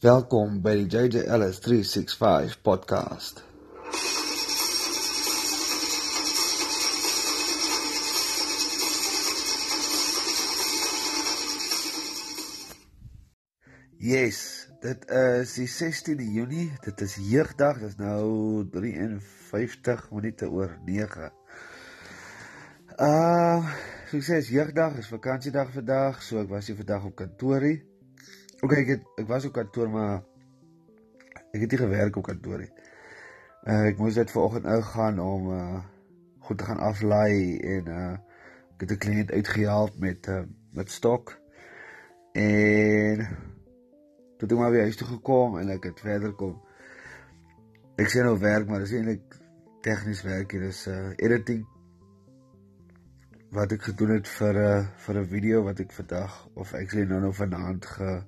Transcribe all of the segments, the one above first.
Welkom by die JJ Ellis 365 podcast. Yes, dit is die 16de Junie. Dit is jeugdag. Dit is nou 53 minute oor 9. Uh, so ek sê is jeugdag, is vakansiedag vandag, so ek was hier vandag op kantoorie. OK, ek het, ek was op kantoor maar ek het nie gewerk op kantoor nie. Uh, ek moes net vanoggend nou gaan om uh goed te gaan aflaai en uh ek het 'n kliënt uitgehaal met uh met stok. En toe het ek maar weer huis toe gekom en ek het verder kom. Ek sien nou werk, maar dis eintlik tegnies werk hier is uh editing wat ek gedoen het vir 'n uh, vir 'n video wat ek vandag of actually nou nou vanaand ge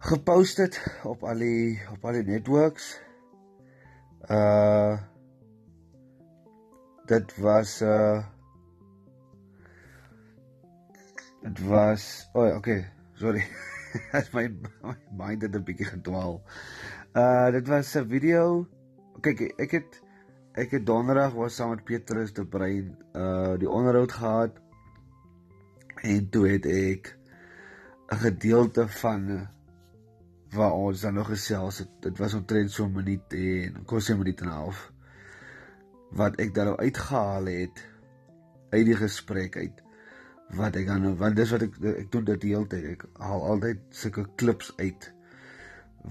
gepost het op al die op al die networks. Uh dit was uh dit was o, oh, okay, sorry. As my, my mind het 'n bietjie gedwaal. Uh dit was 'n video. Kyk, ek het ek het donderdag was saam met Petrus te brein uh die onderhoud gehad. En toe het ek 'n gedeelte van uh, waar ons dan nog gesels het. Dit was omtrent so 'n minuut en kos 'n minuut en 'n half wat ek dan nou uitgehaal het uit die gesprek uit wat ek dan want dis wat ek ek doen dit die hele tyd ek haal altyd sulke klips uit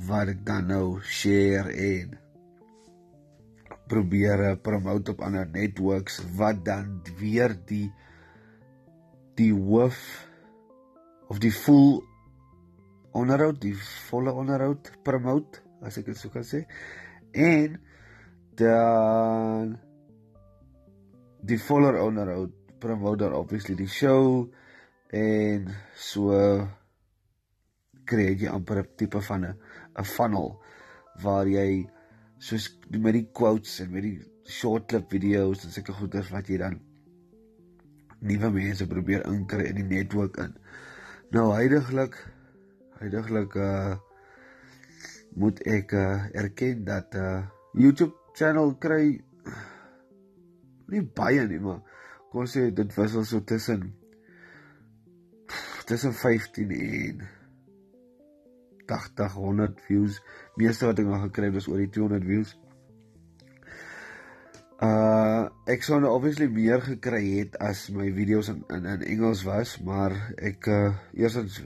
wat ek dan nou share en probeer promote op ander networks wat dan weer die die hoof of die full onderhoud, die volle onderhoud promote, as ek dit sou kan sê. En dan die volle onderhoud promote dan obviously die show en so kry jy amper 'n tipe van 'n 'n funnel waar jy soos met die quotes en met die short clip video's en sulke goeders wat jy dan nuwe mense probeer inkry in die netwerk in. Nou heidaglik Huidiglik uh moet ek uh, erken dat uh YouTube channel kry nie baie nie, maar kom sê dit wissel so tussen tussen 15 en 80 100 views. Meeste wat ek nog gekry het was oor die 200 views. Uh ek sou nou obviously meer gekry het as my video's in in, in Engels was, maar ek uh eersins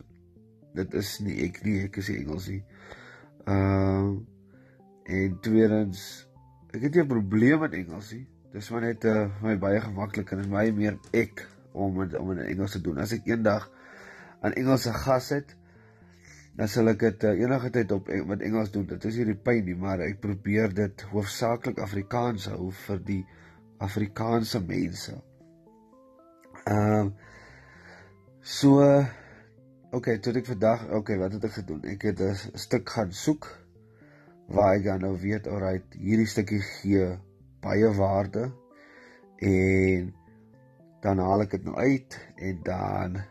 dit is nie ek nie, ek is Engels nie. Ehm uh, en tweedens ek het nie 'n probleem met Engels nie. Dis maar net uh, my baie gemakliker en my meer ek om het, om in Engels te doen. As ek eendag 'n Engelse gas het, dan sal ek dit uh, enige tyd op met Engels doen. Dit is nie die pyn nie, maar ek probeer dit hoofsaaklik Afrikaans hou vir die Afrikaanse mense. Ehm uh, so OK, toe ek vandag, OK, wat het ek gedoen? Ek het 'n stuk gaan soek waar ek dan nou weet, alright, hierdie stukkie gee baie waarde en dan haal ek dit nou uit en dan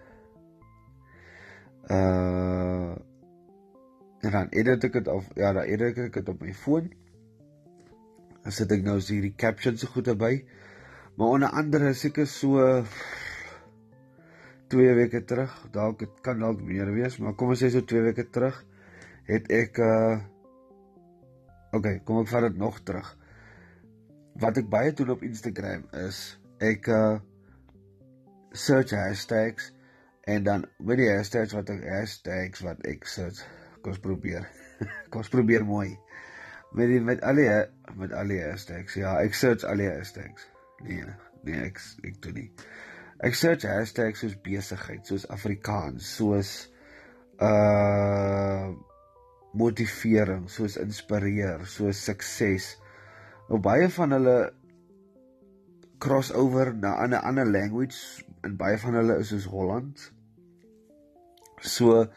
uh en dan edit ek dit of ja, dan edit ek dit op my foon. Dan sit ek nou hierdie captions goed daarby. Maar onder andere seker so 2 weke terug, dalk dit kan dalk meer wees, maar kom ons sê so 2 weke terug het ek uh OK, kom ek vat dit nog terug. Wat ek baie doen op Instagram is ek uh search hashtags en dan met die hashtags wat ek hashtags wat ek search, kom ons probeer. kom ons probeer mooi. Met die met al die met al die hashtags. Ja, ek search al die hashtags. Nee, nee, ek ek doen nie. Ek search hashtags soos besigheid, soos Afrikaans, soos uh motivering, soos inspireer, soos sukses. Nou baie van hulle crossover na 'n ander language en baie van hulle is soos Holland. So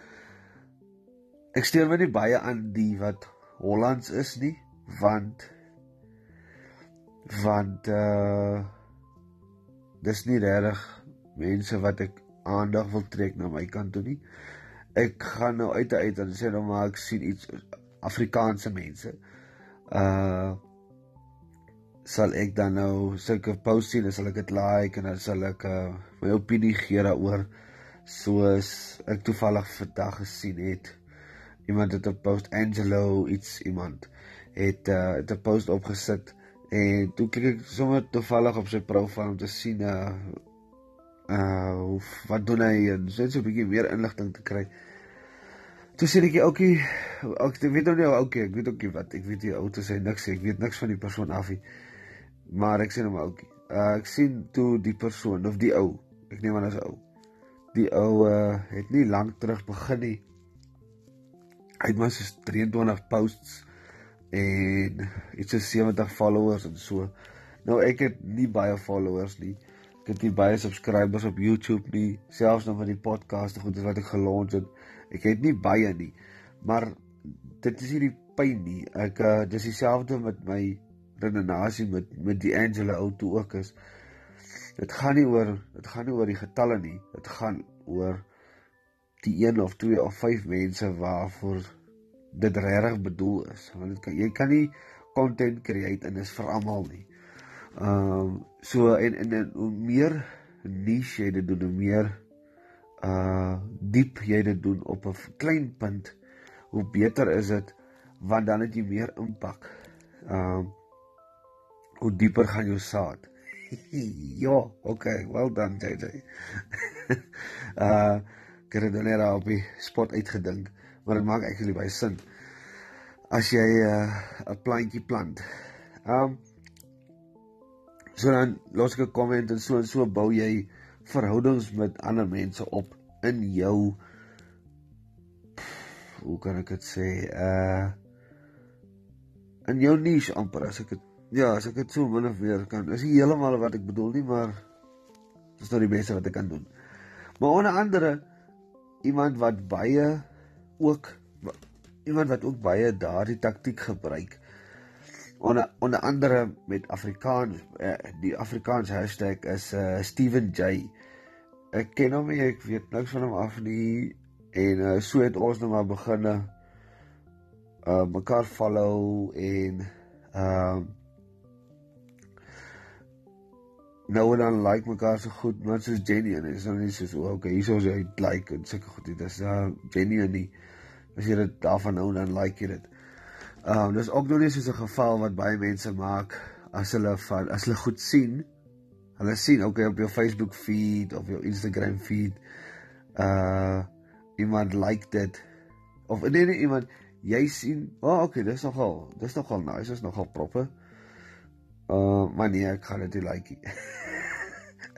ek steur my nie baie aan die wat Hollands is nie, want want uh dis nie regtig mense wat ek aandag wil trek na my kant toe nie. ek gaan nou uit uit en sê nou maar ek sien iets Afrikaanse mense. Uh sal ek dan nou sulke posts sien, sal ek dit like en dan sal ek uh, my opinie gee daaroor soos ek toevallig vandag gesien het. Iemand het 'n post Angelo iets iemand het uh, het 'n post opgesit en toe kyk ek sommer toevallig op sy profiel om te sien uh uh wat doen hy en so 'n bietjie meer inligting te kry. Toe sê ek ookie, ek weet nou nie ookie, ek weet ookie wat, ek weet nie ou te sê niks, ek weet niks van die persoon af nie. Maar ek sê nou maar ookie. Uh ek sien toe die persoon of die ou, ek neem aan as ou. Die ou uh het nie lank terug begin nie. Hy het maar so 23 posts en iets so 70 followers en so. Nou ek het nie baie followers nie. Ek het nie baie subscribers op YouTube nie, selfs nog van die podcast goed wat ek gelons het. Ek het nie baie nie. Maar dit is nie die pyn nie. Ek uh, dis dieselfde met my redenasie met met die Angela ou toe ook is. Dit gaan nie oor dit gaan nie oor die getalle nie. Dit gaan oor die 1 of 2 of 5 mense waarvoor dit regtig bedoel is. Want dit kan jy kan nie content create en is vir almal nie. Ehm um, so en, en en hoe meer niche jy dit doen, hoe meer uh diep jy dit doen op 'n klein punt, hoe beter is dit want dan het jy meer impak. Ehm uh, hoe dieper gaan jou saad. ja, okay, well done JJ. uh ek het dit net op die spot uitgedink maar dit maak actually baie sin as jy 'n uh, plantjie plant. Um so dan los ek 'n comment en so en so bou jy verhoudings met ander mense op in jou hoe kan ek dit sê uh in jou niche amper as ek het, ja as ek dit so min of meer kan is nie heeltemal wat ek bedoel nie maar dis nou die beste wat ek kan doen maar onder andere iemand wat baie ook iemand wat ook baie daardie taktik gebruik onder onder andere met Afrikaans uh, die Afrikaans hashtag is uh, Steven J. Ek ken hom nie, ek weet niks van hom af nie en uh, so het ons nou maar begin uh mekaar follow en ehm uh, nou en dan like mekaar so goed, maar soos Jenny en is nou nie soos oh, okay, hierso is hy like en sulke goed. Dit is uh Jenny en nie. As jy dit daarvan nou dan like jy dit. Ehm um, dis ook nog nie soos 'n geval wat baie mense maak as hulle van as hulle goed sien. Hulle sien okay op jou Facebook feed of jou Instagram feed. Uh iemand like dit of nee nee iemand jy sien, oh, okay, dis nogal, dis nogal nice, is nogal proper. Uh maar nee, ek gaan dit nie like nie.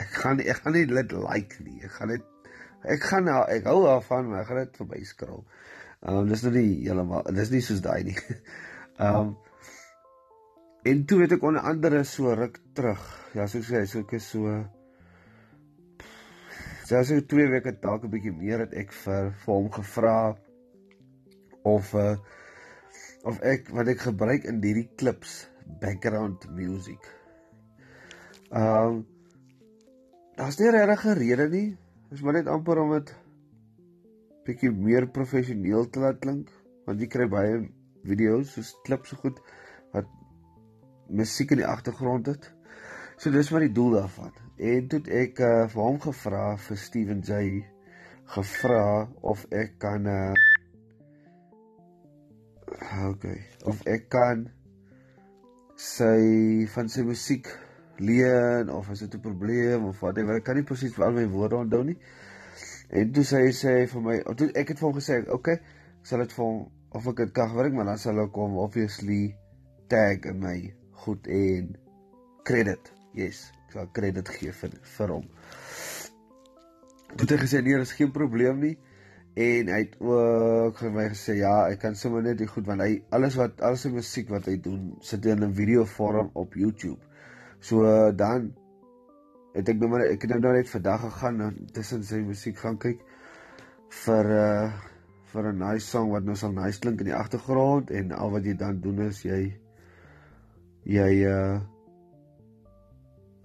ek gaan ek gaan nie dit like nie. Ek gaan dit ek gaan nou ek hou daarvan, maar ek gaan dit verby scroll. Um dis nou nie heeltemal dis nie soos daai nie. um en toe het ek onder andere so ruk terug. Ja, so sê so ek is so Ja, so twee weke dalk 'n bietjie meer het ek vir vir hom gevra of uh of ek wat ek gebruik in hierdie klips background music. Ehm um, daar's nie regtig 'n rede nie. Dis maar net amper om dit bietjie meer professioneel te laat klink, want jy kry baie video's soos klips so goed wat musiek in die agtergrond het. So dis maar die doel daarvan. En toe ek uh, vir hom gevra vir Steven J gevra of ek kan uh okay, of ek kan sy van sy musiek leen of is dit 'n probleem of wat ek kan nie presies al my woorde onthou nie. En toe sê hy sê vir my, toe ek het vir hom gesê, "Oké, okay, ek sal dit vir hom of ek dit kan gebruik, maar dan sal ek hom obviously tag in my goed en credit. Yes, ek sal credit gee vir vir hom." Toe het hy gesê, "Nee, dis geen probleem nie." En hy het ook vir my gesê ja, ek kan sommer net die goed want hy alles wat alles die musiek wat hy doen, sit in 'n video vorm op YouTube. So dan het ek nou maar ek het nou net vandag gegaan en tussen sy musiek gaan kyk vir uh vir 'n nice song wat nou sal nice klink in die agtergrond en al wat jy dan doen is jy jy uh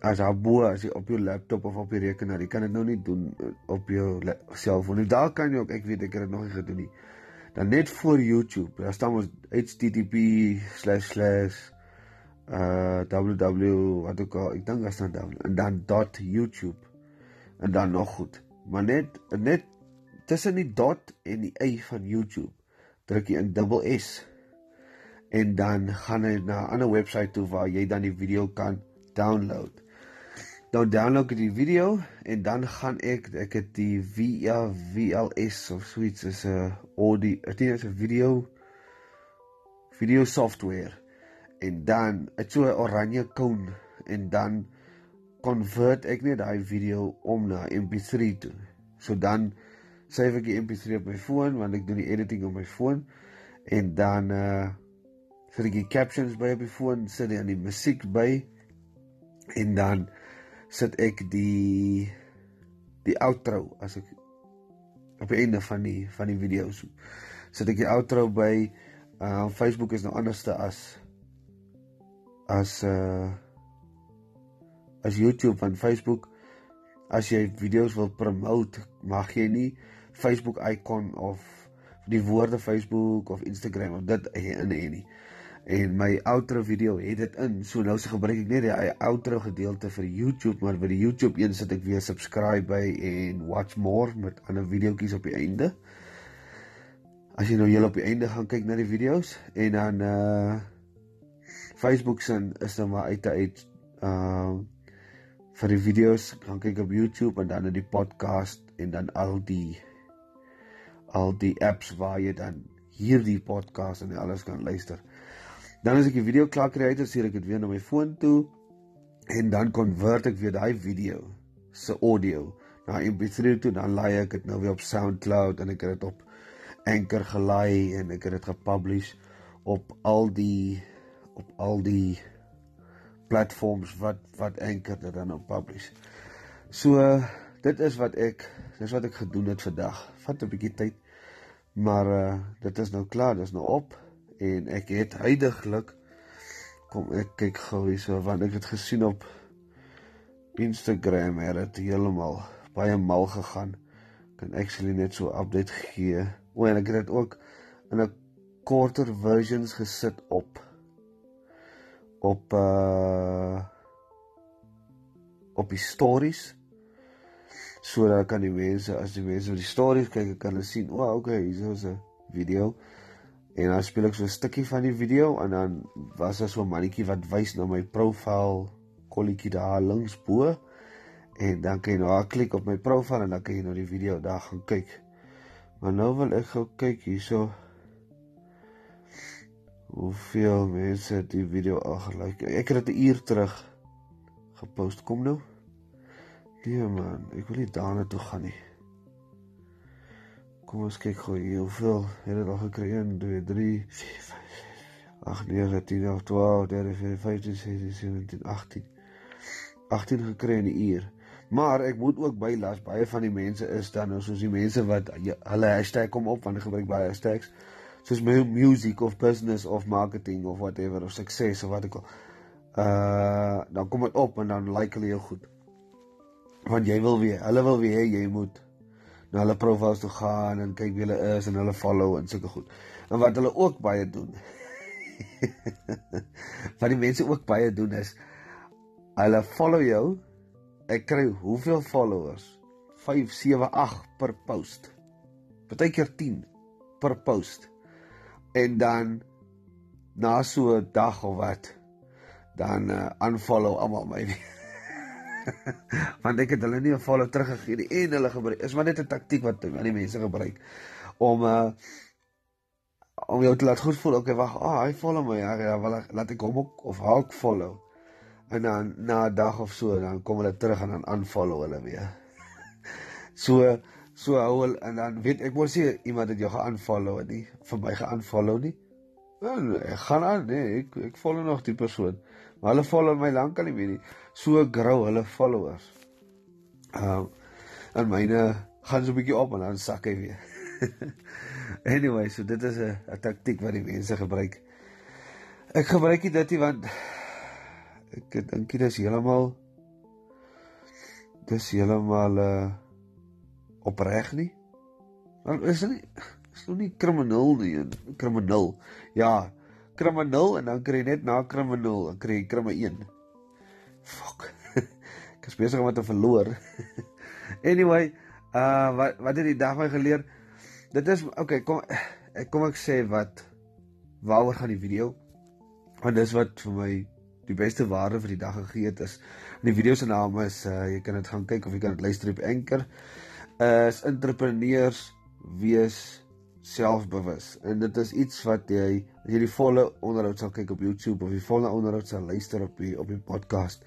as daar bo as jy op jou laptop of op die rekenaar, jy kan dit nou nie doen op jou selfoon nie. Daar kan jy ook, ek weet ek het dit nog nie gedoen nie. Dan net voor YouTube, daar staan ons http uh www wat ook al, ek dink daar staan dan en dan .youtube en dan nog goed. Maar net net tussen die dot en die y van YouTube druk jy in dubbel S en dan gaan jy na 'n ander webwerf toe waar jy dan die video kan download. Dan download ek die video en dan gaan ek ek het die VLS of suits is 'n audio, dit is 'n video video software. En dan het so 'n oranje kon en dan convert ek net daai video om na MP3 toe. So dan save ek die MP3 op my foon want ek doen die editing op my foon en dan uh sit ek die captions by op die foon, sit ek aan die musiek by. En dan sit ek die die outro as ek op die einde van die van die video so sit ek die outro by uh Facebook is nou anderste as as uh as YouTube van Facebook as jy video's wil promote mag jy nie Facebook icon of die woorde Facebook of Instagram of dit in nie en my outro video het dit in so nou se gebruik ek net die outro gedeelte vir YouTube maar by die YouTube een sit ek weer subscribe by en watch more met ander videoetjies op die einde as jy nou heel op die einde gaan kyk na die video's en dan uh Facebook se is dan maar uit uit uh vir die video's gaan kyk op YouTube en dan in die podcast en dan al die al die apps waar jy dan hierdie podcast en alles kan luister. Dan as ek die video klaar kry uit, stuur ek dit weer na my foon toe en dan konvert ek weer daai video se audio na MP3 toe, dan laai ek dit nou weer op SoundCloud en ek het dit op Anchor gelaai en ek het dit gepublish op al die op al die platforms wat wat Anchor dit dan op publish. So dit is wat ek dis wat ek gedoen het vandag. Vat 'n bietjie tyd. Maar uh dit is nou klaar, dit is nou op en ek het heidaglik kom ek kyk gou hierso want ek het gesien op Instagram het dit heeltemal baie mal gegaan. Kan actually net so update gee. O en ek het dit ook in 'n korter versions gesit op op uh op die stories sodat kan die mense as die mense die stories kyk kan hulle sien o, oh, okay, hier is 'n video en dan speel ek so 'n stukkie van die video en dan was daar so 'n mannetjie wat wys na my profiel kolletjie daar links bo en dan kan jy nou klik op my profiel en dan kan jy nou die video daar gaan kyk. Maar nou wil ek gou kyk hierso hoeveel mense die video al gelike. Ek het dit 'n uur terug gepost. Kom nou. Nee man, ek wil nie daarna toe gaan nie. Kom ons kyk gou hier hoeveel het dit al gekry? 1 2 3 4 5 8 9 10 11 12 13 14 15 16 17 18 18 gekry in 'n uur. Maar ek moet ook bylas baie van die mense is dan nou soos die mense wat hulle hashtag kom op want gebruik baie hashtags soos music of business of marketing of whatever of sukses of wat ek al uh dan kom dit op en dan like hulle jou goed. Want jy wil weer, hulle wil weer jy moet na hulle profiles toe gaan en kyk wie hulle is en hulle follow en sulke goed. En wat hulle ook baie doen. wat die mense ook baie doen is hulle follow jou. Ek kry hoeveel followers? 5, 7, 8 per post. Partykeer 10 per post en dan na so 'n dag of wat dan uh, unfollow almal my want ek het hulle nie 'n follow teruggegee nie. En hulle gebruik is maar net 'n taktik wat baie mense gebruik. Om uh om jou te laat goed voel. Okay wag ah oh, hy follow my. Ja, ja wel laat ek hom ook of haar ook follow. En dan na 'n dag of so dan kom hulle terug en dan unfollow hulle weer. So So hou hulle en dan weet ek mos nie iemand het jou geaanfollow nie, vir my geaanfollow nie. En ek gaan aan, nee, ek ek follow nog die persoon. Maar hulle follow my lankal nie meer nie. So grou hulle followers. Ehm uh, en myne gaan so 'n bietjie op en dan sak hy weer. anyway, so dit is 'n 'n taktik wat die mense gebruik. Ek gebruik dit dit want ek dink dit is heeltemal dis heeltemal uh opreg nie. Want is dit is nog nie krimineel nie, krimineel. Ja, krimineel en dan kry jy net na krimineel, dan kry jy krimme 1. Fuck. Ek is besig om te verloor. anyway, uh wat wat het die dag my geleer? Dit is okay, kom ek kom ek sê wat waaroor gaan die video? Want dis wat vir my die beste waarde vir die dag gegee het is. En die video se naam is uh jy kan dit gaan kyk of jy kan dit luister op Anchor. Uh is entrepreneurs wees selfbewus. En dit is iets wat jy as jy die volle onderhoud sal kyk op YouTube of die volle onderhoud sal luister op die op die podcast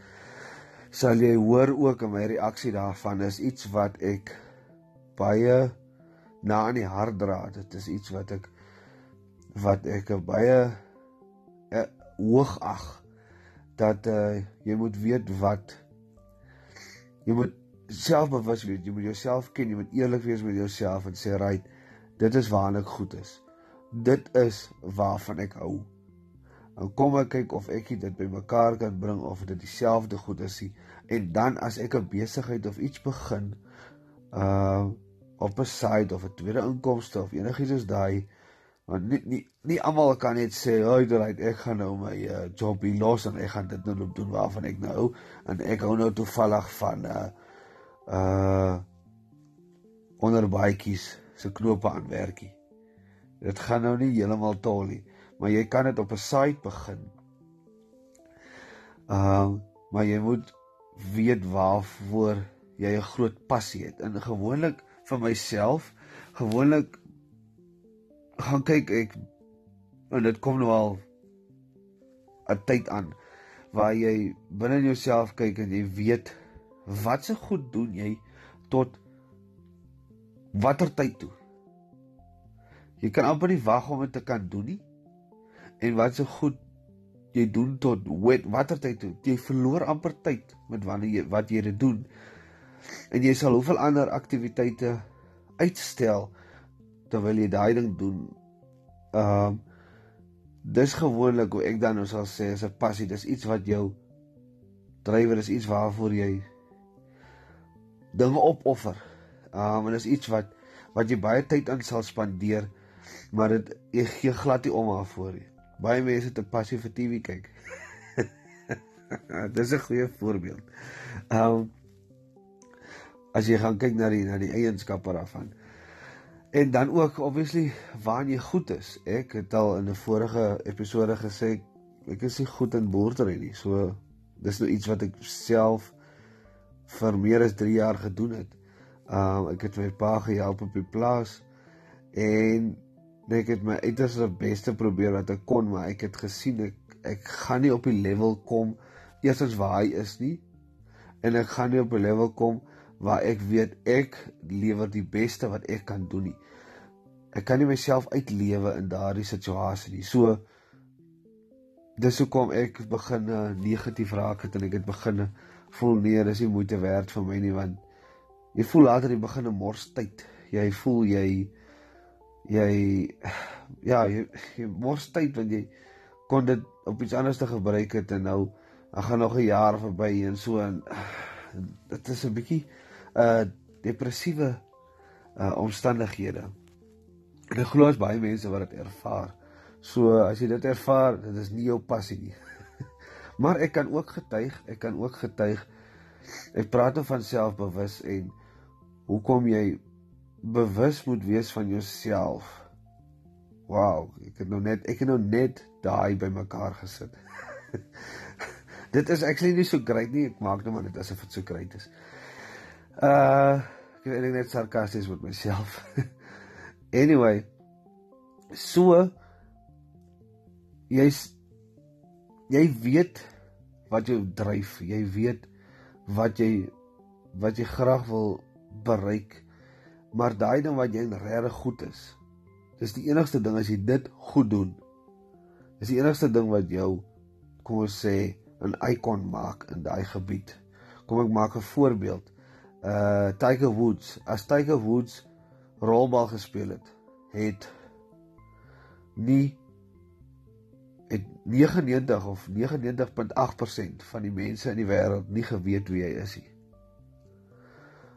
sal jy hoor ook in my reaksie daarvan is iets wat ek baie na in die hart dra. Dit is iets wat ek wat ek baie uh, hoog ag dat uh, jy moet weet wat jy moet selfbewus wees, jy moet jouself ken, jy moet eerlik wees met jouself en sê right, dit is waarna ek goed is. Dit is waarvan ek hou. En kom ek kyk of ek dit bymekaar kan bring of dit dieselfde goed is nie. En dan as ek 'n besigheid of iets begin, uh op 'n side of 'n tweede inkomste of enigiets soos daai, want nie nie nie almal kan net sê, "Hoi, right, ek gaan nou my uh, job hier los en ek gaan dit nou doen waarvan ek nou en ek hou nou toevallig van uh uh onder baadjies se knope aan werkie. Dit gaan nou nie heeltemal tol nie, maar jy kan dit op 'n site begin. Ehm uh, maar jy moet weet waarvoor jy 'n groot passie het. En gewoonlik vir myself, gewoonlik gaan kyk ek en dit kom nou al 'n tyd aan waar jy binne jouself kyk en jy weet wat se goed doen jy tot watter tyd toe? Jy kan amper nie wag om dit te kan doen nie. En wat se goed jy doen tot watter tyd toe? Jy verloor amper tyd met wanneer jy wat jy dit doen. En jy sal hoeveel ander aktiwiteite uitstel terwyl jy daai ding doen. Ehm uh, dis gewoonlik hoe ek dan nou sal sê is 'n passie, dis iets wat jou drywer is iets waarvoor jy dinge opoffer. Um en is iets wat wat jy baie tyd aan sal spandeer, maar dit jy gee glad nie om daarvoor nie. Baie mense het 'n passie vir TV kyk. Dis 'n goeie voorbeeld. Um as jy gaan kyk na die na die eienskappe daarvan. En dan ook obviously waar jy goed is. Ek het al in 'n vorige episode gesê ek is nie goed in boerdery nie. So dis nou iets wat ek self vir meer as 3 jaar gedoen het. Um ek het my pa gehelp op die plaas en ek het my uiterste beste probeer wat ek kon, maar ek het gesien ek ek gaan nie op die level kom eerstens waar hy is nie en ek gaan nie op 'n level kom waar ek weet ek lewer die beste wat ek kan doen nie. Ek kan nie myself uitlewe in daardie situasie nie. So dis hoekom ek begin negatief raak het en ek het begin voel nee, dis nie moeite werd vir my nie want jy voel later jy begin 'n mors tyd. Jy voel jy jy ja, jy, jy mors tyd want jy kon dit op iets anders te gebruik het en nou dan gaan nog 'n jaar verby en so en dit is 'n bietjie uh depressiewe uh omstandighede. En ek glo as baie mense wat dit ervaar. So as jy dit ervaar, dit is nie jou passie nie. Maar ek kan ook getuig, ek kan ook getuig. Ek praat oor van selfbewus en hoekom jy bewus moet wees van jouself. Wow, ek het nou net ek het nou net daai bymekaar gesit. dit is actually nie so great nie, ek maak nou maar dit asof dit so great is. Uh, ek is net sarkasties met myself. anyway, so jy's jy weet wat jou dryf, jy weet wat jy wat jy graag wil bereik. Maar daai ding wat jy regtig goed is, dis die enigste ding as jy dit goed doen. Dis die enigste ding wat jou kom ons sê 'n ikon maak in daai gebied. Kom ek maak 'n voorbeeld. Uh Tiger Woods, as Tiger Woods rolbal gespeel het, het nie het 99 of 99.8% van die mense in die wêreld nie geweet wie hy is nie.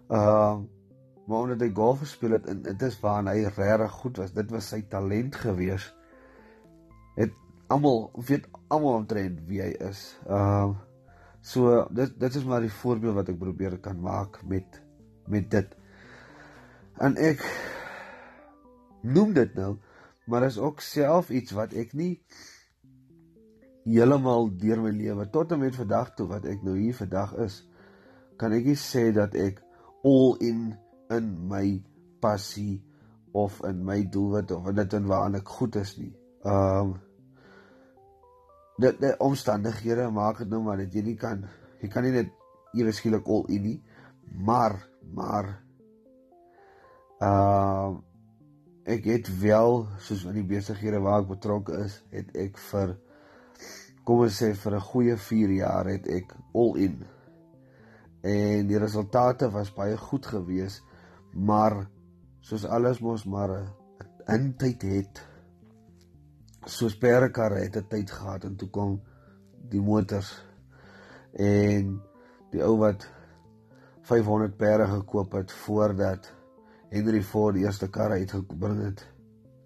Uh maar omdat hy golf gespeel het en dit is waar hy regtig goed was. Dit was sy talent gewees. Het almal weet almal omtrent wie hy is. Uh so dit dit is maar die voorbeeld wat ek probeer kan maak met met dit. En ek noem dit nou, maar is ook self iets wat ek nie heeltemal deur my lewe tot en met vandag toe wat ek nou hier vandag is, kan ek nie sê dat ek all in in my passie of in my doelwit of in dit en waaraan ek goed is nie. Um dit die omstandighede maak dit nou maar dat jy nie kan jy kan nie net ewe skielik all in nie, maar maar uh ek het wel soos in die besighede waar ek betrokke is, het ek vir kom ons sê vir 'n goeie 4 jaar het ek all in. En die resultate was baie goed geweest, maar soos alles mos maar 'n tyd het. Soos perdekarre het 'n tyd gehad en toe kom die motors en die ou wat 500 perde gekoop het voordat Henry Ford die eerste kar uitgebring het.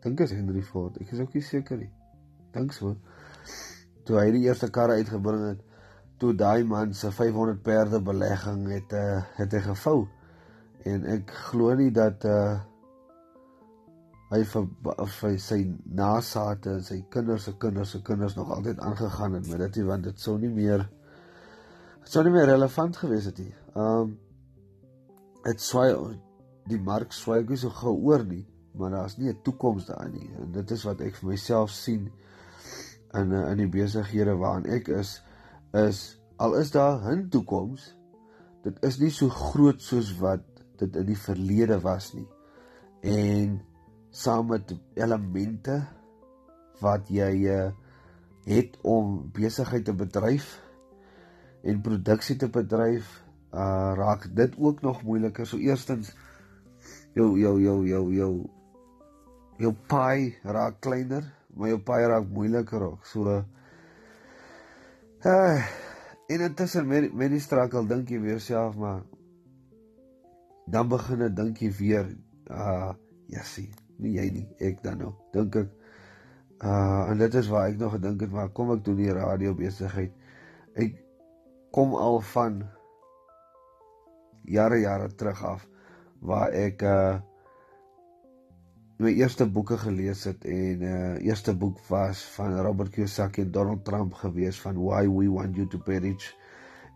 Dink is Henry Ford. Ek is ook nie seker nie. Dink so toe hy die eerste karre uitgebring het, toe daai man se 500 perde belegging het uh, het hy gevou. En ek glo nie dat uh hy vir, vir sy nasate, sy kinders se kinders se kinders nog altyd aangegaan het met dit want dit sou nie meer dit sou nie meer relevant gewees het nie. Um dit swaai die mark swaai gou so gou oor nie, maar daar's nie 'n toekoms daarin nie. En dit is wat ek vir myself sien in in die besighede waarin ek is is al is daar 'n toekoms dit is nie so groot soos wat dit in die verlede was nie en saam met elemente wat jy uh, het om besigheid te bedryf en produksie te bedryf uh, raak dit ook nog moeiliker so eerstens jou jou jou jou jou jou pie raak kleiner maar jou paai raak moeiliker ook. So uh en intussen met met die strakel dink jy weer self maar dan begin dit dink jy weer uh jessie, nie jy nie, ek dan nou. Dink ek uh en dit is waar ek nog gedink het maar kom ek doen die radio besigheid. Ek kom al van jare jare terug af waar ek uh my eerste boeke gelees het en uh eerste boek was van Robert Kiyosaki en Donald Trump gewees van Why We Want You to Perish.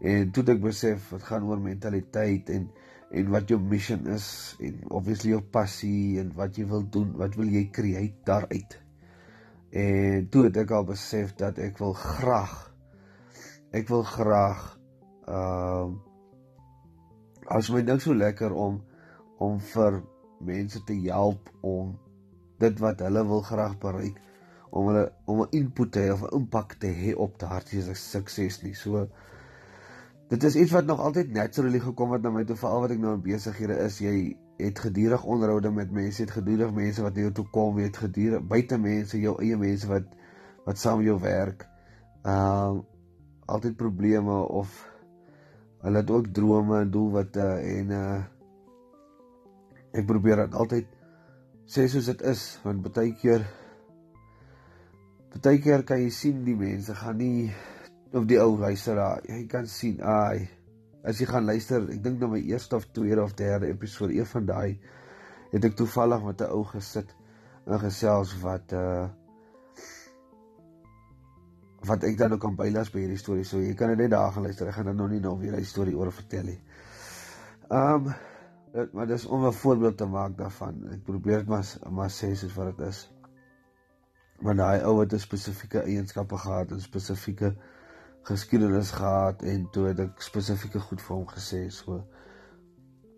En toe ek besef dit gaan oor mentaliteit en en wat jou mission is en obviously jou passie en wat jy wil doen, wat wil jy create daaruit. En toe het ek al besef dat ek wil graag ek wil graag ehm uh, as my dink so lekker om om vir mense te help om dit wat hulle wil graag bereik om hulle om 'n input te hê of 'n impak te hê op daardie sukses nie. So dit is iets wat nog altyd naturally gekom het na my toe veral wat ek nou in besighede is. Jy het gedurig onderhoude met mense, het gedurig mense wat na jou toe kom, jy het gedurig buite mense, jou eie mense wat wat saam met jou werk. Ehm uh, altyd probleme of hulle het ook drome en doelwitte en uh ek probeer dit altyd sê soos dit is want baie keer baie keer kan jy sien die mense gaan nie of die ou luisteraar jy kan sien ai as jy gaan luister ek dink nou my eerste of tweede of derde episode een van daai het ek toevallig met 'n ou gesit en gesels wat uh wat ek dan ook kan bylas by hierdie storie so jy kan dit net daar gaan luister ek gaan dan nog nie nou weer die storie oor vertel nie. Um dit maar dis om 'n voorbeeld te maak daarvan. Ek probeer dit maar maar sê soos wat dit is. Want daai ou het 'n spesifieke eienskappe gehad, 'n spesifieke geskiedenis gehad en toe het ek spesifieke goed vir hom gesê. So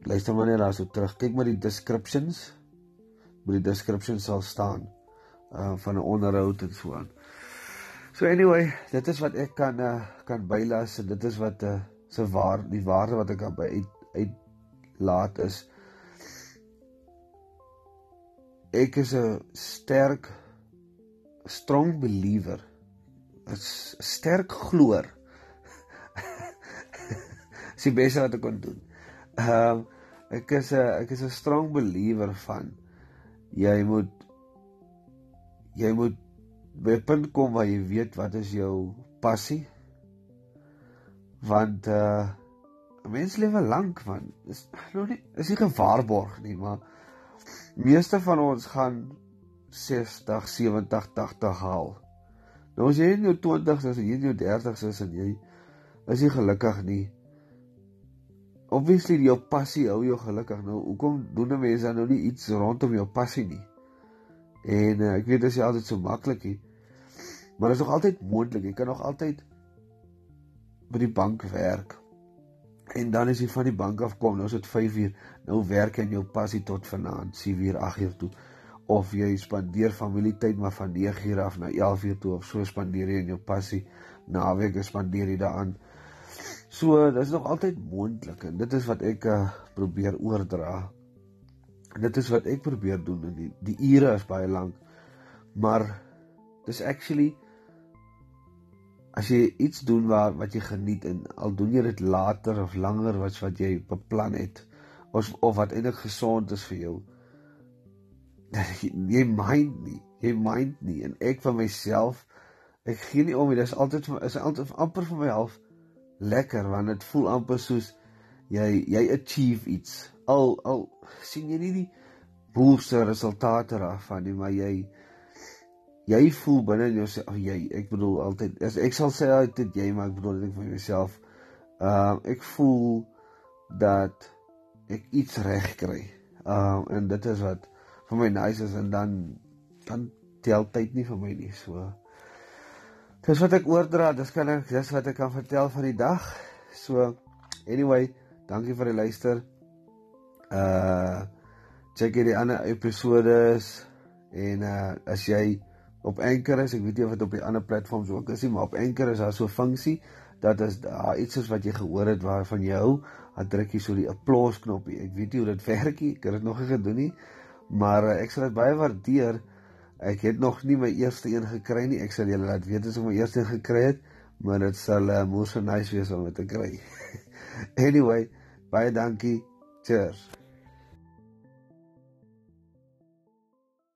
luister maar net daarso terug. Kyk maar die descriptions. By die descriptions sal staan uh van 'n onderhoud en so aan. So anyway, dit is wat ek kan uh, kan bylas en dit is wat 'n uh, se waar die waarde wat ek by uit, uit laat is ek is 'n sterk strong believer 'n sterk gloer is die beste wat ek kon doen. Ehm uh, ek is 'n ek is 'n strong believer van jy moet jy moet by 'n punt kom waar jy weet wat is jou passie. Want uh 'n mens lewe lank van is nog nie is nie gewaarborg nie maar meeste van ons gaan 60 70 80 haal nou as jy in jou 20s is en jy in jou 30s is en jy is jy gelukkig nie obviously jou passie hou jou gelukkig nou hoekom doen mense dan nou nie iets rondom jou passie nie en uh, ek weet dit is altyd so maklik nie maar dit is nog altyd moontlik jy kan nog altyd by die bank werk. En dan as jy van die bank af kom, nou is dit 5 uur, nou werk jy in jou passie tot vanaand 7 uur, 8 uur toe. Of jy spandeer familietyd maar van 9 uur af na 11 uur toe of so spandeer jy in jou passie. Naweek spandeer jy daaraan. So, dit is nog altyd moontlik en dit is wat ek uh, probeer oordra. En dit is wat ek probeer doen en die die ure is baie lank. Maar dis actually as jy iets doen waar wat jy geniet en al doen jy dit later of langer as wat jy beplan het of of wat eintlik gesond is vir jou jy mind nie jy mind nie. En ek van myself ek gee nie om dit is altyd is altyd amper vir my half lekker want dit voel amper soos jy jy achieve iets. Al al sien jy nie die boerse resultate daarvan nie maar jy jy voel binne in jouself of jy ek bedoel altyd as ek sal sê altyd jy maar ek bedoel dit vir myself uh ek voel dat ek iets reg kry. Uh en dit is wat vir my nice is en dan dan tel tyd nie vir my nie so. Dis wat ek oordra dis kan ek dis wat ek kan vertel van die dag. So anyway dankie vir die luister. Uh check hierdie ander episode en uh as jy op Anchor is, ek weet nie of dit op die ander platforms ook is nie, maar op Anchor is daar so 'n funksie dat as daar iets is wat jy gehoor het waarvan jy hou, dan druk jy so die applause knoppie. Ek weet nie hoe dit werk nie, ek het dit nog nie gedoen nie, maar uh, ek sal dit baie waardeer. Ek het nog nie my eerste een gekry nie. Ek sal julle laat weet as ek my eerste een gekry het, maar dit sal uh, mos so nice wees om dit te kry. anyway, baie dankie. Cheers.